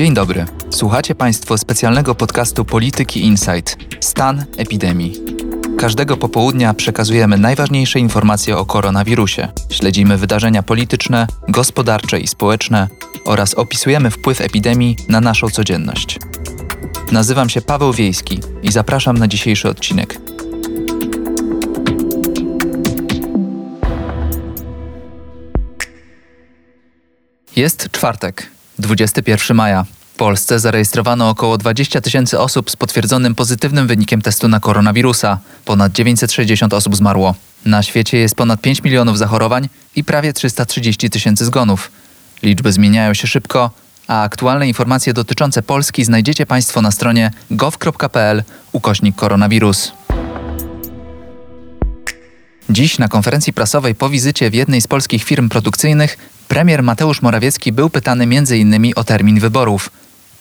Dzień dobry. Słuchacie Państwo specjalnego podcastu Polityki Insight Stan epidemii. Każdego popołudnia przekazujemy najważniejsze informacje o koronawirusie. Śledzimy wydarzenia polityczne, gospodarcze i społeczne oraz opisujemy wpływ epidemii na naszą codzienność. Nazywam się Paweł Wiejski i zapraszam na dzisiejszy odcinek. Jest czwartek, 21 maja. W Polsce zarejestrowano około 20 tysięcy osób z potwierdzonym pozytywnym wynikiem testu na koronawirusa. Ponad 960 osób zmarło. Na świecie jest ponad 5 milionów zachorowań i prawie 330 tysięcy zgonów. Liczby zmieniają się szybko, a aktualne informacje dotyczące Polski znajdziecie Państwo na stronie gov.pl ukośnik koronawirus. Dziś na konferencji prasowej po wizycie w jednej z polskich firm produkcyjnych premier Mateusz Morawiecki był pytany m.in. o termin wyborów.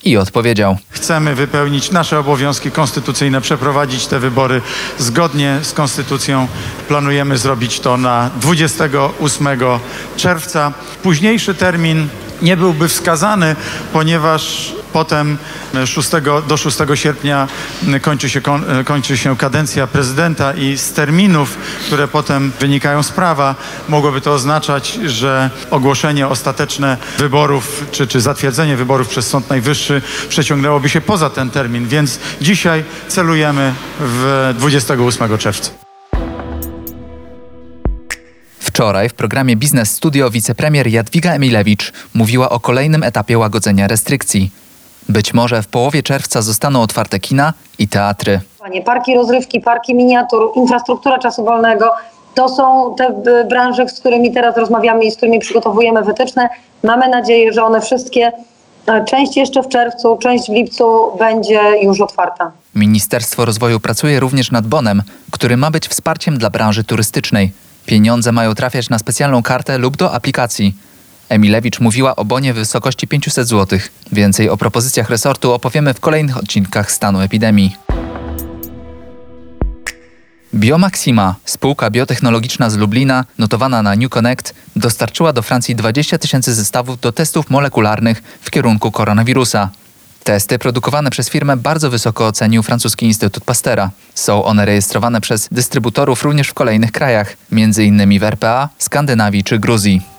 I odpowiedział: Chcemy wypełnić nasze obowiązki konstytucyjne, przeprowadzić te wybory zgodnie z konstytucją. Planujemy zrobić to na 28 czerwca. Późniejszy termin nie byłby wskazany, ponieważ potem 6, do 6 sierpnia kończy się, kończy się kadencja prezydenta i z terminów, które potem wynikają z prawa, mogłoby to oznaczać, że ogłoszenie ostateczne wyborów czy, czy zatwierdzenie wyborów przez Sąd Najwyższy przeciągnęłoby się poza ten termin, więc dzisiaj celujemy w 28 czerwca. Wczoraj w programie Biznes Studio wicepremier Jadwiga Emilewicz mówiła o kolejnym etapie łagodzenia restrykcji. Być może w połowie czerwca zostaną otwarte kina i teatry. Parki rozrywki, parki miniatur, infrastruktura czasu wolnego to są te branże, z którymi teraz rozmawiamy i z którymi przygotowujemy wytyczne. Mamy nadzieję, że one wszystkie, e, część jeszcze w czerwcu, część w lipcu będzie już otwarta. Ministerstwo Rozwoju pracuje również nad bonem, który ma być wsparciem dla branży turystycznej. Pieniądze mają trafiać na specjalną kartę lub do aplikacji. Emilewicz mówiła o bonie w wysokości 500 zł. Więcej o propozycjach resortu opowiemy w kolejnych odcinkach stanu epidemii. Biomaxima, spółka biotechnologiczna z Lublina, notowana na New Connect, dostarczyła do Francji 20 tysięcy zestawów do testów molekularnych w kierunku koronawirusa. Testy produkowane przez firmę bardzo wysoko ocenił francuski Instytut Pastera. Są one rejestrowane przez dystrybutorów również w kolejnych krajach, m.in. w RPA, Skandynawii czy Gruzji.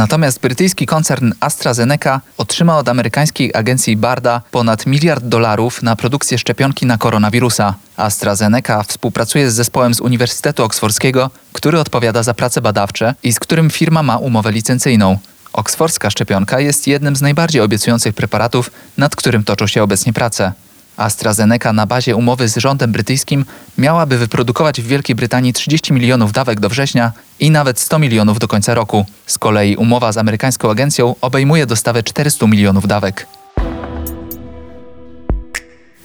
Natomiast brytyjski koncern AstraZeneca otrzymał od amerykańskiej agencji BARDA ponad miliard dolarów na produkcję szczepionki na koronawirusa. AstraZeneca współpracuje z zespołem z Uniwersytetu Oksfordzkiego, który odpowiada za prace badawcze i z którym firma ma umowę licencyjną. Oksfordzka szczepionka jest jednym z najbardziej obiecujących preparatów, nad którym toczą się obecnie prace. AstraZeneca na bazie umowy z rządem brytyjskim miałaby wyprodukować w Wielkiej Brytanii 30 milionów dawek do września i nawet 100 milionów do końca roku. Z kolei umowa z amerykańską agencją obejmuje dostawę 400 milionów dawek.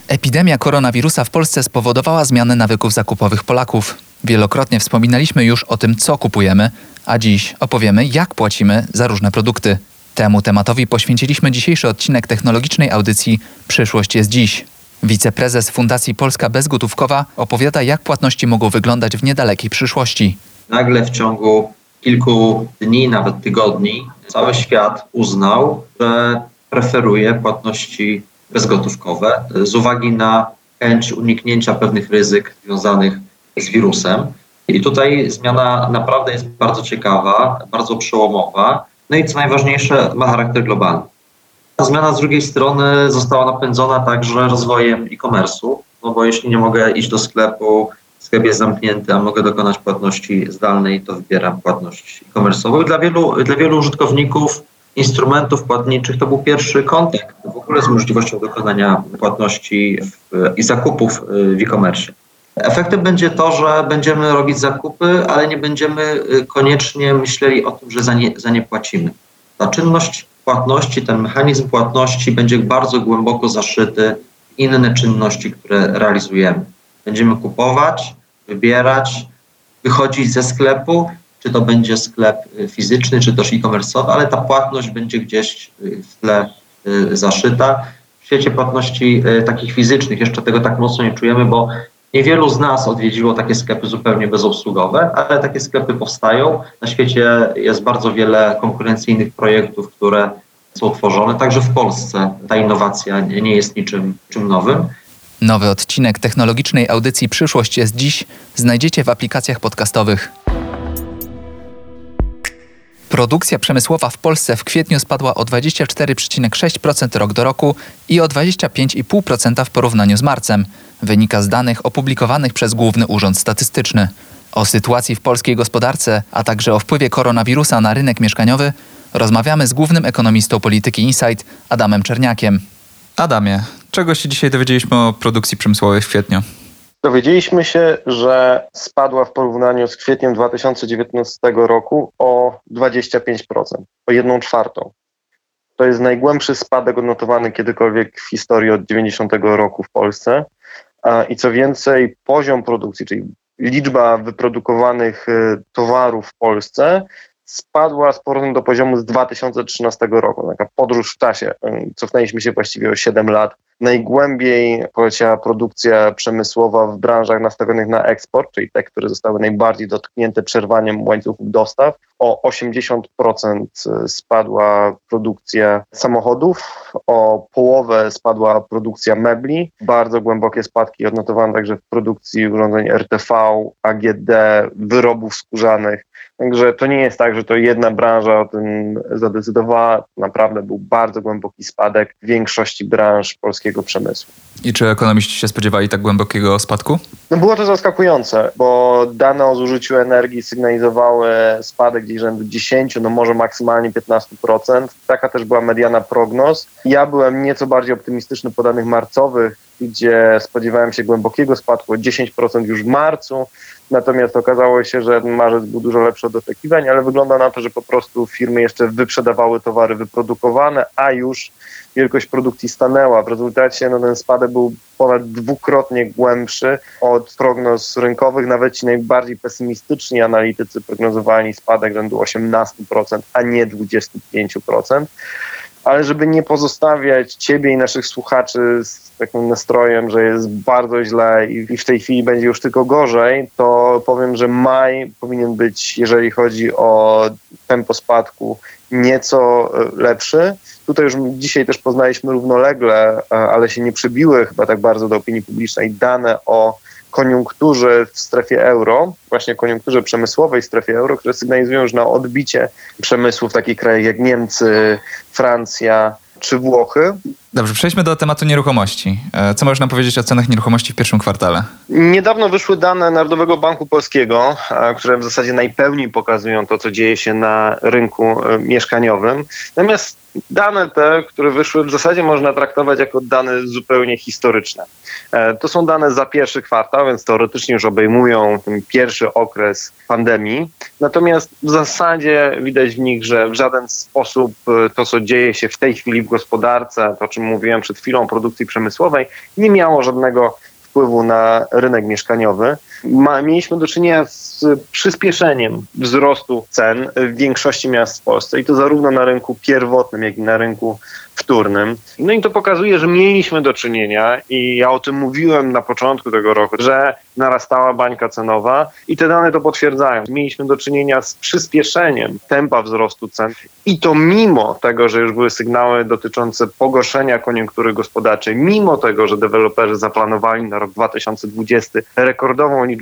Epidemia koronawirusa w Polsce spowodowała zmianę nawyków zakupowych Polaków. Wielokrotnie wspominaliśmy już o tym, co kupujemy, a dziś opowiemy, jak płacimy za różne produkty. Temu tematowi poświęciliśmy dzisiejszy odcinek technologicznej audycji Przyszłość jest dziś. Wiceprezes Fundacji Polska Bezgotówkowa opowiada, jak płatności mogą wyglądać w niedalekiej przyszłości. Nagle w ciągu kilku dni, nawet tygodni, cały świat uznał, że preferuje płatności bezgotówkowe z uwagi na chęć uniknięcia pewnych ryzyk związanych z wirusem. I tutaj zmiana naprawdę jest bardzo ciekawa, bardzo przełomowa. No i co najważniejsze, ma charakter globalny. Ta zmiana z drugiej strony została napędzona także rozwojem e-commerce'u, no bo jeśli nie mogę iść do sklepu, sklep jest zamknięty, a mogę dokonać płatności zdalnej, to wybieram płatność e-commerce'ową. Dla wielu, dla wielu użytkowników instrumentów płatniczych to był pierwszy kontakt w ogóle z możliwością dokonania płatności w, i zakupów w e-commerce. Efektem będzie to, że będziemy robić zakupy, ale nie będziemy y, koniecznie myśleli o tym, że za nie, za nie płacimy. Ta czynność płatności, ten mechanizm płatności będzie bardzo głęboko zaszyty w inne czynności, które realizujemy. Będziemy kupować, wybierać, wychodzić ze sklepu, czy to będzie sklep y, fizyczny, czy też e-commerce'owy, ale ta płatność będzie gdzieś y, w tle zaszyta. W świecie płatności takich fizycznych jeszcze tego tak mocno nie czujemy, bo Niewielu z nas odwiedziło takie sklepy zupełnie bezobsługowe, ale takie sklepy powstają. Na świecie jest bardzo wiele konkurencyjnych projektów, które są tworzone. Także w Polsce ta innowacja nie jest niczym czym nowym. Nowy odcinek technologicznej audycji Przyszłość jest dziś znajdziecie w aplikacjach podcastowych. Produkcja przemysłowa w Polsce w kwietniu spadła o 24,6% rok do roku i o 25,5% w porównaniu z marcem. Wynika z danych opublikowanych przez Główny Urząd Statystyczny. O sytuacji w polskiej gospodarce, a także o wpływie koronawirusa na rynek mieszkaniowy rozmawiamy z głównym ekonomistą polityki Insight Adamem Czerniakiem. Adamie, czego się dzisiaj dowiedzieliśmy o produkcji przemysłowej w kwietniu? Dowiedzieliśmy się, że spadła w porównaniu z kwietniem 2019 roku o 25%, o 1 czwartą. To jest najgłębszy spadek odnotowany kiedykolwiek w historii od 90 roku w Polsce. I co więcej, poziom produkcji, czyli liczba wyprodukowanych y, towarów w Polsce spadła z powrotem do poziomu z 2013 roku. Taka podróż w czasie. Cofnęliśmy się właściwie o 7 lat. Najgłębiej poleciała produkcja przemysłowa w branżach nastawionych na eksport, czyli te, które zostały najbardziej dotknięte przerwaniem łańcuchów dostaw. O 80% spadła produkcja samochodów, o połowę spadła produkcja mebli. Bardzo głębokie spadki odnotowano także w produkcji urządzeń RTV, AGD, wyrobów skórzanych. Także to nie jest tak, że to jedna branża o tym zadecydowała. Naprawdę był bardzo głęboki spadek w większości branż polskiego przemysłu. I czy ekonomiści się spodziewali tak głębokiego spadku? No było to zaskakujące, bo dane o zużyciu energii sygnalizowały spadek gdzieś rzędu 10, no może maksymalnie 15%. Taka też była mediana prognoz. Ja byłem nieco bardziej optymistyczny po danych marcowych, gdzie spodziewałem się głębokiego spadku o 10% już w marcu. Natomiast okazało się, że marzec był dużo lepszy od oczekiwań, ale wygląda na to, że po prostu firmy jeszcze wyprzedawały towary wyprodukowane, a już wielkość produkcji stanęła. W rezultacie no, ten spadek był ponad dwukrotnie głębszy od prognoz rynkowych. Nawet ci najbardziej pesymistyczni analitycy prognozowali spadek rzędu 18%, a nie 25% ale żeby nie pozostawiać ciebie i naszych słuchaczy z takim nastrojem, że jest bardzo źle i w tej chwili będzie już tylko gorzej, to powiem, że maj powinien być, jeżeli chodzi o tempo spadku, nieco e, lepszy. Tutaj już dzisiaj też poznaliśmy równolegle, e, ale się nie przybiły chyba tak bardzo do opinii publicznej dane o koniunkturze w strefie euro, właśnie koniunkturze przemysłowej w strefie euro, które sygnalizują, że na odbicie przemysłu w takich krajach jak Niemcy, Francja czy Włochy. Dobrze, przejdźmy do tematu nieruchomości. E, co można powiedzieć o cenach nieruchomości w pierwszym kwartale? Niedawno wyszły dane Narodowego Banku Polskiego, e, które w zasadzie najpełniej pokazują to, co dzieje się na rynku e, mieszkaniowym. Natomiast dane te, które wyszły, w zasadzie można traktować jako dane zupełnie historyczne. To są dane za pierwszy kwartał, więc teoretycznie już obejmują ten pierwszy okres pandemii. Natomiast w zasadzie widać w nich, że w żaden sposób to, co dzieje się w tej chwili w gospodarce, to o czym mówiłem przed chwilą, produkcji przemysłowej, nie miało żadnego wpływu na rynek mieszkaniowy. Ma, mieliśmy do czynienia z przyspieszeniem wzrostu cen w większości miast w Polsce i to zarówno na rynku pierwotnym, jak i na rynku wtórnym. No i to pokazuje, że mieliśmy do czynienia i ja o tym mówiłem na początku tego roku, że narastała bańka cenowa i te dane to potwierdzają. Mieliśmy do czynienia z przyspieszeniem tempa wzrostu cen i to mimo tego, że już były sygnały dotyczące pogorszenia koniunktury gospodarczej, mimo tego, że deweloperzy zaplanowali na rok 2020 rekordową liczbę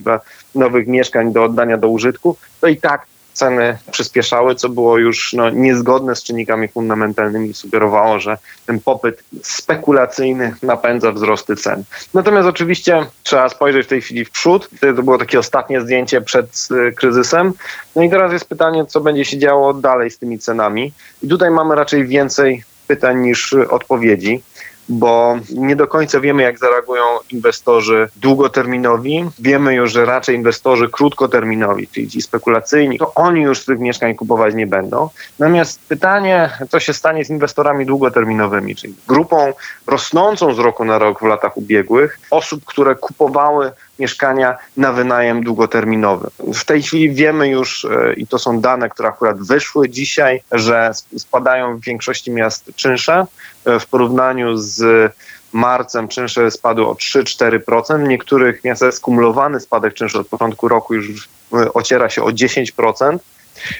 nowych mieszkań do oddania do użytku, to i tak ceny przyspieszały, co było już no, niezgodne z czynnikami fundamentalnymi i sugerowało, że ten popyt spekulacyjny napędza wzrosty cen. Natomiast oczywiście trzeba spojrzeć w tej chwili w przód. To było takie ostatnie zdjęcie przed y, kryzysem. No i teraz jest pytanie, co będzie się działo dalej z tymi cenami. I tutaj mamy raczej więcej pytań niż odpowiedzi bo nie do końca wiemy, jak zareagują inwestorzy długoterminowi. Wiemy już, że raczej inwestorzy krótkoterminowi, czyli ci spekulacyjni, to oni już tych mieszkań kupować nie będą. Natomiast pytanie, co się stanie z inwestorami długoterminowymi, czyli grupą rosnącą z roku na rok w latach ubiegłych, osób, które kupowały mieszkania na wynajem długoterminowy. W tej chwili wiemy już, e, i to są dane, które akurat wyszły dzisiaj, że spadają w większości miast czynsze. E, w porównaniu z marcem czynsze spadły o 3-4%. W niektórych miastach skumulowany spadek czynszy od początku roku już e, ociera się o 10%.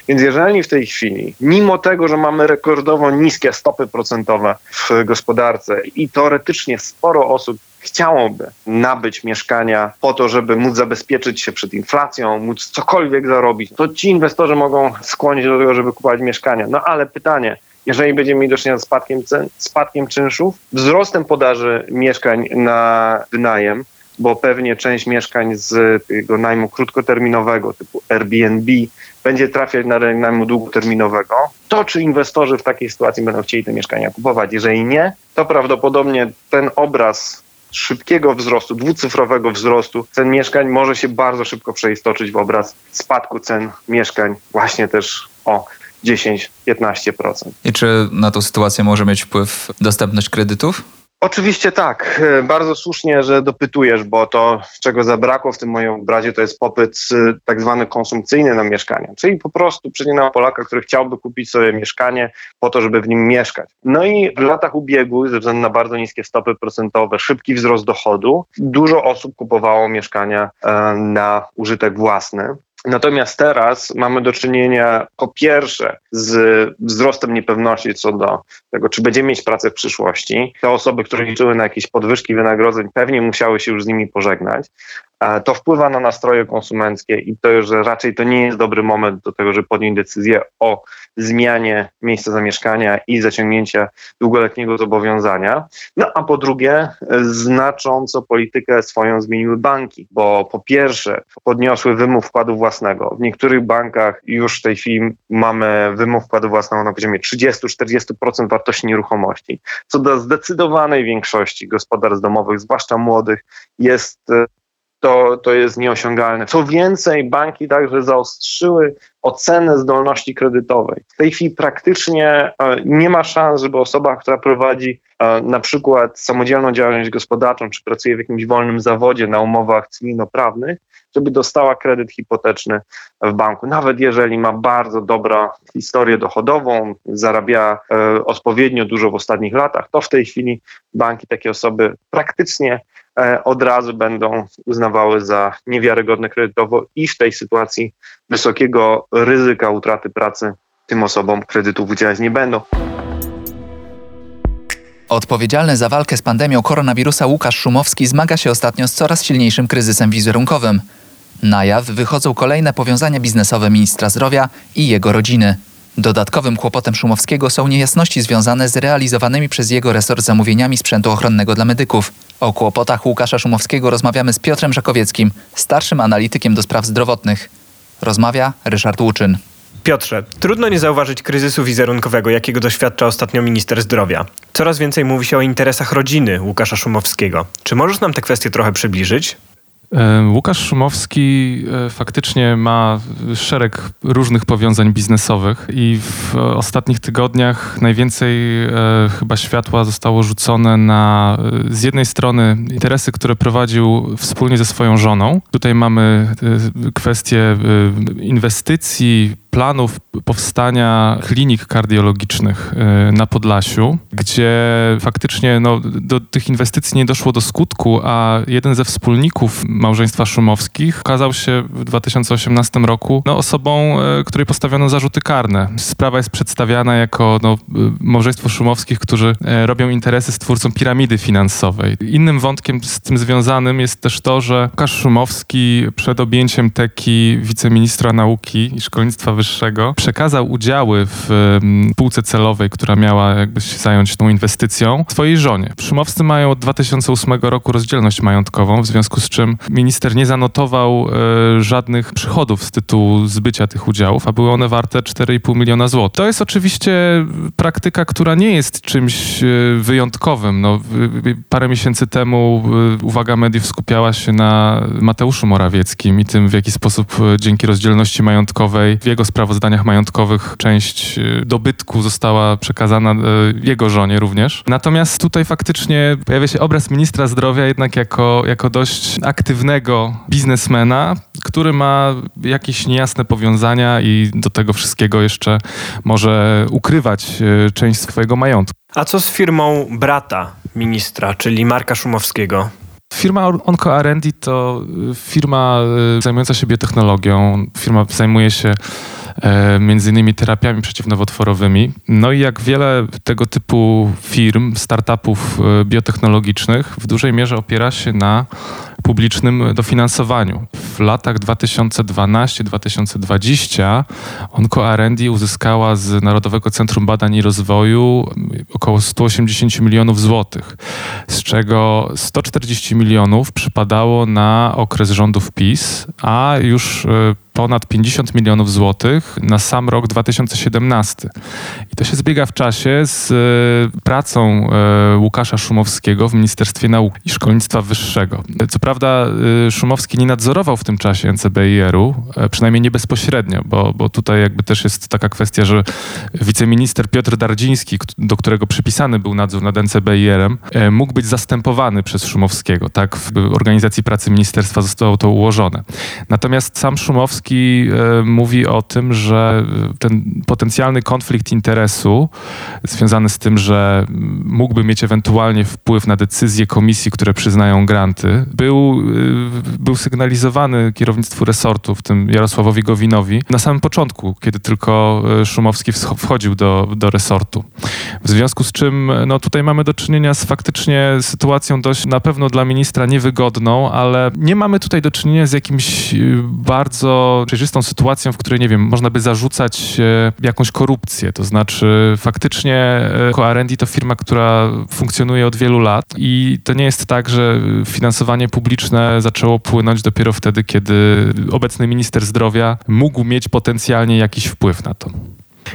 Więc jeżeli w tej chwili, mimo tego, że mamy rekordowo niskie stopy procentowe w gospodarce i teoretycznie sporo osób chciałoby nabyć mieszkania po to, żeby móc zabezpieczyć się przed inflacją, móc cokolwiek zarobić, to ci inwestorzy mogą skłonić do tego, żeby kupować mieszkania. No ale pytanie, jeżeli będziemy mieli do czynienia z spadkiem, cen, spadkiem czynszów, wzrostem podaży mieszkań na wynajem, bo pewnie część mieszkań z tego najmu krótkoterminowego typu Airbnb będzie trafiać na rynek najmu długoterminowego, to czy inwestorzy w takiej sytuacji będą chcieli te mieszkania kupować? Jeżeli nie, to prawdopodobnie ten obraz szybkiego wzrostu, dwucyfrowego wzrostu cen mieszkań może się bardzo szybko przeistoczyć w obraz spadku cen mieszkań właśnie też o 10-15%. I czy na tą sytuację może mieć wpływ dostępność kredytów? Oczywiście tak. E, bardzo słusznie, że dopytujesz, bo to, czego zabrakło w tym moim obrazie, to jest popyt e, tak zwany konsumpcyjny na mieszkania, czyli po prostu przeciętnego Polaka, który chciałby kupić sobie mieszkanie po to, żeby w nim mieszkać. No i w latach ubiegłych, ze względu na bardzo niskie stopy procentowe, szybki wzrost dochodu, dużo osób kupowało mieszkania e, na użytek własny. Natomiast teraz mamy do czynienia po pierwsze z wzrostem niepewności co do tego, czy będziemy mieć pracę w przyszłości. Te osoby, które liczyły na jakieś podwyżki wynagrodzeń, pewnie musiały się już z nimi pożegnać. To wpływa na nastroje konsumenckie i to, że raczej to nie jest dobry moment do tego, żeby podjąć decyzję o zmianie miejsca zamieszkania i zaciągnięcia długoletniego zobowiązania. No a po drugie, znacząco politykę swoją zmieniły banki, bo po pierwsze podniosły wymóg wkładu własnego. W niektórych bankach już w tej chwili mamy wymóg wkładu własnego na poziomie 30-40% wartości nieruchomości, co do zdecydowanej większości gospodarstw domowych, zwłaszcza młodych, jest to, to jest nieosiągalne. Co więcej, banki także zaostrzyły ocenę zdolności kredytowej. W tej chwili praktycznie e, nie ma szans, żeby osoba, która prowadzi e, na przykład samodzielną działalność gospodarczą, czy pracuje w jakimś wolnym zawodzie na umowach cywilnoprawnych, żeby dostała kredyt hipoteczny w banku. Nawet jeżeli ma bardzo dobrą historię dochodową, zarabia e, odpowiednio dużo w ostatnich latach, to w tej chwili banki takie osoby praktycznie E, od razu będą uznawały za niewiarygodne kredytowo i w tej sytuacji wysokiego ryzyka utraty pracy tym osobom kredytów udzielać nie będą. Odpowiedzialny za walkę z pandemią koronawirusa Łukasz Szumowski zmaga się ostatnio z coraz silniejszym kryzysem wizerunkowym. Na jaw wychodzą kolejne powiązania biznesowe ministra zdrowia i jego rodziny. Dodatkowym kłopotem Szumowskiego są niejasności związane z realizowanymi przez jego resort zamówieniami sprzętu ochronnego dla medyków. O kłopotach Łukasza Szumowskiego rozmawiamy z Piotrem Żakowieckim, starszym analitykiem do spraw zdrowotnych. Rozmawia Ryszard Łuczyn. Piotrze, trudno nie zauważyć kryzysu wizerunkowego, jakiego doświadcza ostatnio minister zdrowia. Coraz więcej mówi się o interesach rodziny Łukasza Szumowskiego. Czy możesz nam tę kwestię trochę przybliżyć? Łukasz Szumowski e, faktycznie ma szereg różnych powiązań biznesowych i w ostatnich tygodniach najwięcej e, chyba światła zostało rzucone na e, z jednej strony interesy, które prowadził wspólnie ze swoją żoną. Tutaj mamy kwestie inwestycji, planów powstania klinik kardiologicznych y, na Podlasiu, gdzie faktycznie no, do tych inwestycji nie doszło do skutku, a jeden ze wspólników małżeństwa Szumowskich okazał się w 2018 roku no, osobą, y, której postawiono zarzuty karne. Sprawa jest przedstawiana jako no, y, małżeństwo Szumowskich, którzy robią interesy z twórcą piramidy finansowej. Innym wątkiem z tym związanym jest też to, że Łukasz Szumowski przed objęciem teki wiceministra nauki i szkolnictwa wyższego Wyższego przekazał udziały w spółce celowej, która miała jakby się zająć tą inwestycją, swojej żonie. Szumowscy mają od 2008 roku rozdzielność majątkową, w związku z czym minister nie zanotował e, żadnych przychodów z tytułu zbycia tych udziałów, a były one warte 4,5 miliona złotych. To jest oczywiście praktyka, która nie jest czymś e, wyjątkowym. No, parę miesięcy temu e, uwaga mediów skupiała się na Mateuszu Morawieckim i tym, w jaki sposób dzięki rozdzielności majątkowej w jego sprawozdaniach majątkowych część y, dobytku została przekazana y, jego żonie również. Natomiast tutaj faktycznie pojawia się obraz ministra zdrowia jednak jako, jako dość aktywnego biznesmena, który ma jakieś niejasne powiązania i do tego wszystkiego jeszcze może ukrywać y, część swojego majątku. A co z firmą brata ministra, czyli Marka Szumowskiego? Firma Onco R&D to firma zajmująca się biotechnologią. Firma zajmuje się e, między innymi terapiami przeciwnowotworowymi. No i jak wiele tego typu firm, startupów e, biotechnologicznych w dużej mierze opiera się na publicznym dofinansowaniu. W latach 2012-2020 Onco R&D uzyskała z Narodowego Centrum Badań i Rozwoju około 180 milionów złotych, z czego 140 milionów przypadało na okres rządów PiS, a już e, ponad 50 milionów złotych na sam rok 2017. I to się zbiega w czasie z e, pracą e, Łukasza Szumowskiego w Ministerstwie Nauki i Szkolnictwa Wyższego. Co prawda e, Szumowski nie nadzorował w tym czasie NCBIR-u, przynajmniej nie bezpośrednio, bo, bo tutaj jakby też jest taka kwestia, że wiceminister Piotr Dardziński, do którego przypisany był nadzór nad NCBIR-em, mógł być zastępowany przez Szumowskiego. Tak w organizacji pracy ministerstwa zostało to ułożone. Natomiast sam Szumowski e, mówi o tym, że ten potencjalny konflikt interesu związany z tym, że mógłby mieć ewentualnie wpływ na decyzje komisji, które przyznają granty, był, e, był sygnalizowany kierownictwu resortu, w tym Jarosławowi Gowinowi, na samym początku, kiedy tylko e, Szumowski wchodził do, do resortu. W związku z czym no, tutaj mamy do czynienia z faktycznie sytuacją dość na pewno dla ministra niewygodną, ale nie mamy tutaj do czynienia z jakimś bardzo przejrzystą sytuacją, w której, nie wiem, można by zarzucać e, jakąś korupcję. To znaczy, faktycznie e, R&D to firma, która funkcjonuje od wielu lat i to nie jest tak, że finansowanie publiczne zaczęło płynąć dopiero wtedy, kiedy obecny minister zdrowia mógł mieć potencjalnie jakiś wpływ na to.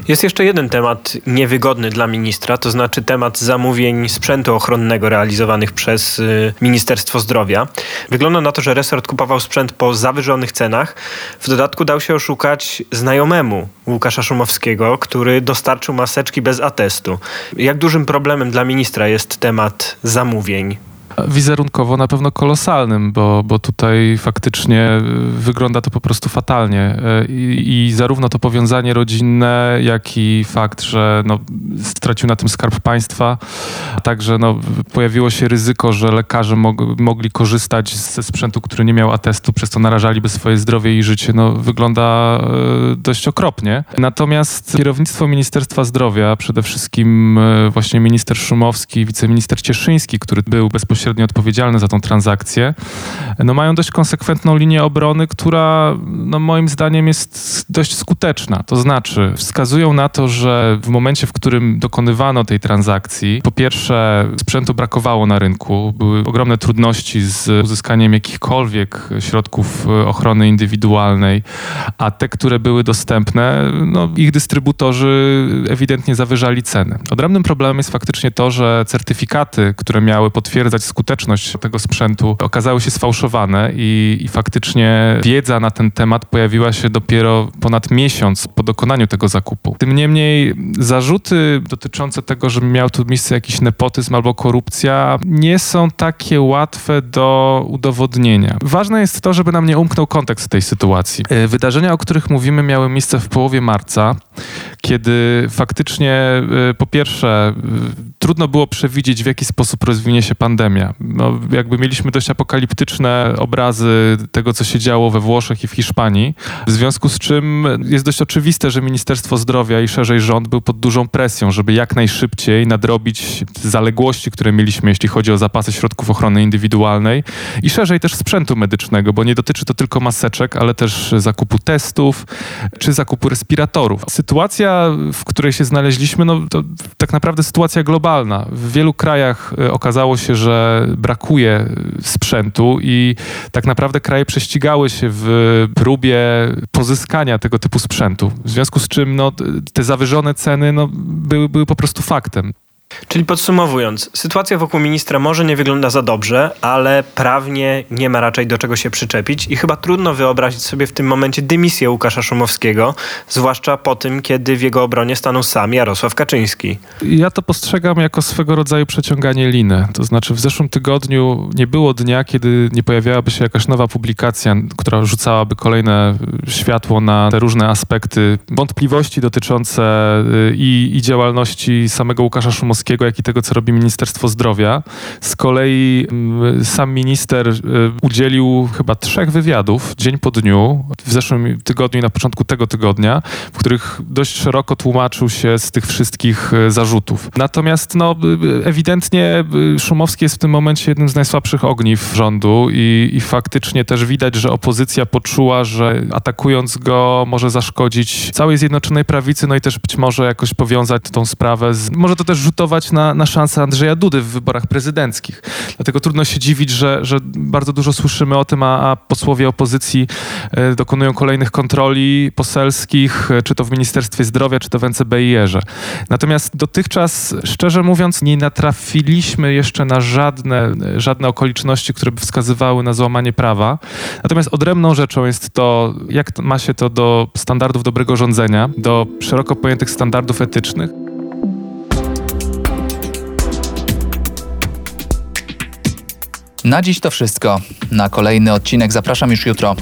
Jest jeszcze jeden temat niewygodny dla ministra, to znaczy temat zamówień sprzętu ochronnego realizowanych przez y, Ministerstwo Zdrowia. Wygląda na to, że resort kupował sprzęt po zawyżonych cenach. W dodatku dał się oszukać znajomemu Łukasza Szumowskiego, który dostarczył maseczki bez atestu. Jak dużym problemem dla ministra jest temat zamówień wizerunkowo na pewno kolosalnym, bo, bo tutaj faktycznie wygląda to po prostu fatalnie. E, I, I, zarówno to powiązanie rodzinne, jak i fakt, że no, stracił na tym skarb państwa, a także no, pojawiło się ryzyko, że lekarze mog mogli korzystać ze sprzętu, który nie miał atestu, przez to narażaliby swoje zdrowie i życie, no, wygląda e, dość okropnie. Natomiast kierownictwo Ministerstwa Zdrowia, przede wszystkim właśnie minister Szumowski, wiceminister Cieszyński, który był bezpośrednio bezpośrednio odpowiedzialne za tą transakcję, no mają dość konsekwentną linię obrony, która no moim zdaniem jest dość skuteczna. To znaczy wskazują na to, że w momencie, w którym dokonywano tej transakcji, po pierwsze sprzętu brakowało na rynku, były ogromne trudności z uzyskaniem jakichkolwiek środków ochrony indywidualnej, a te, które były dostępne, no ich dystrybutorzy ewidentnie zawyżali ceny. Odrębnym problemem jest faktycznie to, że certyfikaty, które miały potwierdzać skuteczność tego sprzętu okazały się sfałszowane i, i faktycznie wiedza na ten temat pojawiła się dopiero ponad miesiąc po dokonaniu tego zakupu. Tym niemniej zarzuty dotyczące tego, że miał tu miejsce jakiś nepotyzm albo korupcja, nie są takie łatwe do udowodnienia. Ważne jest to, żeby nam nie umknął kontekst tej sytuacji. E, wydarzenia, o których mówimy, miały miejsce w połowie marca, kiedy faktycznie e, po pierwsze trudno było przewidzieć, w jaki sposób rozwinie się pandemia no, jakby mieliśmy dość apokaliptyczne obrazy tego, co się działo we Włoszech i w Hiszpanii, w związku z czym jest dość oczywiste, że Ministerstwo Zdrowia i szerzej rząd był pod dużą presją, żeby jak najszybciej nadrobić zaległości, które mieliśmy, jeśli chodzi o zapasy środków ochrony indywidualnej i szerzej też sprzętu medycznego, bo nie dotyczy to tylko maseczek, ale też zakupu testów czy zakupu respiratorów. Sytuacja, w której się znaleźliśmy, no to tak naprawdę sytuacja globalna. W wielu krajach e, okazało się, że brakuje sprzętu i tak naprawdę kraje prześcigały się w próbie pozyskania tego typu sprzętu. W związku z czym no, te zawyżone ceny no, były, były po prostu faktem. Czyli podsumowując, sytuacja wokół ministra może nie wygląda za dobrze, ale prawnie nie ma raczej do czego się przyczepić i chyba trudno wyobrazić sobie w tym momencie dymisję Łukasza Szumowskiego, zwłaszcza po tym, kiedy w jego obronie stanął sam Jarosław Kaczyński. Ja to postrzegam jako swego rodzaju przeciąganie liny. To znaczy w zeszłym tygodniu nie było dnia, kiedy nie pojawiałaby się jakaś nowa publikacja, która rzucałaby kolejne światło na te różne aspekty wątpliwości dotyczące y, i, i działalności samego Łukasza Szumowskiego, Jak i tego, co robi Ministerstwo Zdrowia. Z kolei mm, sam minister y, udzielił chyba trzech wywiadów dzień po dniu w zeszłym tygodniu i na początku tego tygodnia, w których dość szeroko tłumaczył się z tych wszystkich y, zarzutów. Natomiast no, y, ewidentnie Szumowski jest w tym momencie jednym z najsłabszych ogniw rządu i, i faktycznie też widać, że opozycja poczuła, że atakując go może zaszkodzić całej Zjednoczonej Prawicy, no i też być może jakoś powiązać tą sprawę z... Może to też rzutować na, na szansę Andrzeja Dudy w wyborach prezydenckich. Dlatego trudno się dziwić, że, że bardzo dużo słyszymy o tym, a, a posłowie opozycji e, dokonują kolejnych kontroli poselskich, e, czy to w Ministerstwie Zdrowia, czy to w NCBIR-ze. Natomiast dotychczas, szczerze mówiąc, nie natrafiliśmy jeszcze na żadne, żadne okoliczności, które by wskazywały na złamanie prawa. Natomiast odrębną rzeczą jest to, jak ma się to do standardów dobrego rządzenia, do szeroko pojętych standardów etycznych. Na dziś to wszystko. Na kolejny odcinek zapraszam już jutro.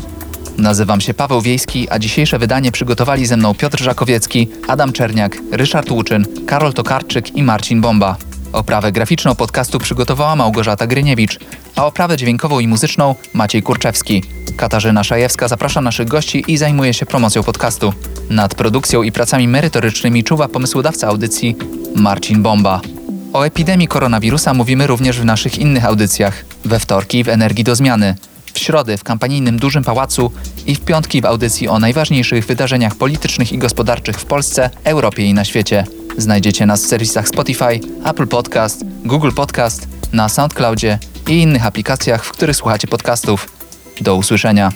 Nazywam się Paweł Wiejski, a dzisiejsze wydanie przygotowali ze mną Piotr Żakowiecki, Adam Czerniak, Ryszard Łuczyn, Karol Tokarczyk i Marcin Bomba. Oprawę graficzną podcastu przygotowała Małgorzata Gryniewicz, a oprawę dźwiękową i muzyczną Maciej Kurczewski. Katarzyna Szajewska zaprasza naszych gości i zajmuje się promocją podcastu. Nad produkcją i pracami merytorycznymi czuwa pomysłodawca audycji Marcin Bomba. O epidemii koronawirusa mówimy również w naszych innych audycjach. We wtorki w Energii do Zmiany, w środę w kampanijnym Dużym Pałacu i w piątki w audycji o najważniejszych wydarzeniach politycznych i gospodarczych w Polsce, Europie i na świecie. Znajdziecie nas w serwisach Spotify, Apple Podcast, Google Podcast, na SoundCloudzie i innych aplikacjach, w których słuchacie podcastów. Do usłyszenia.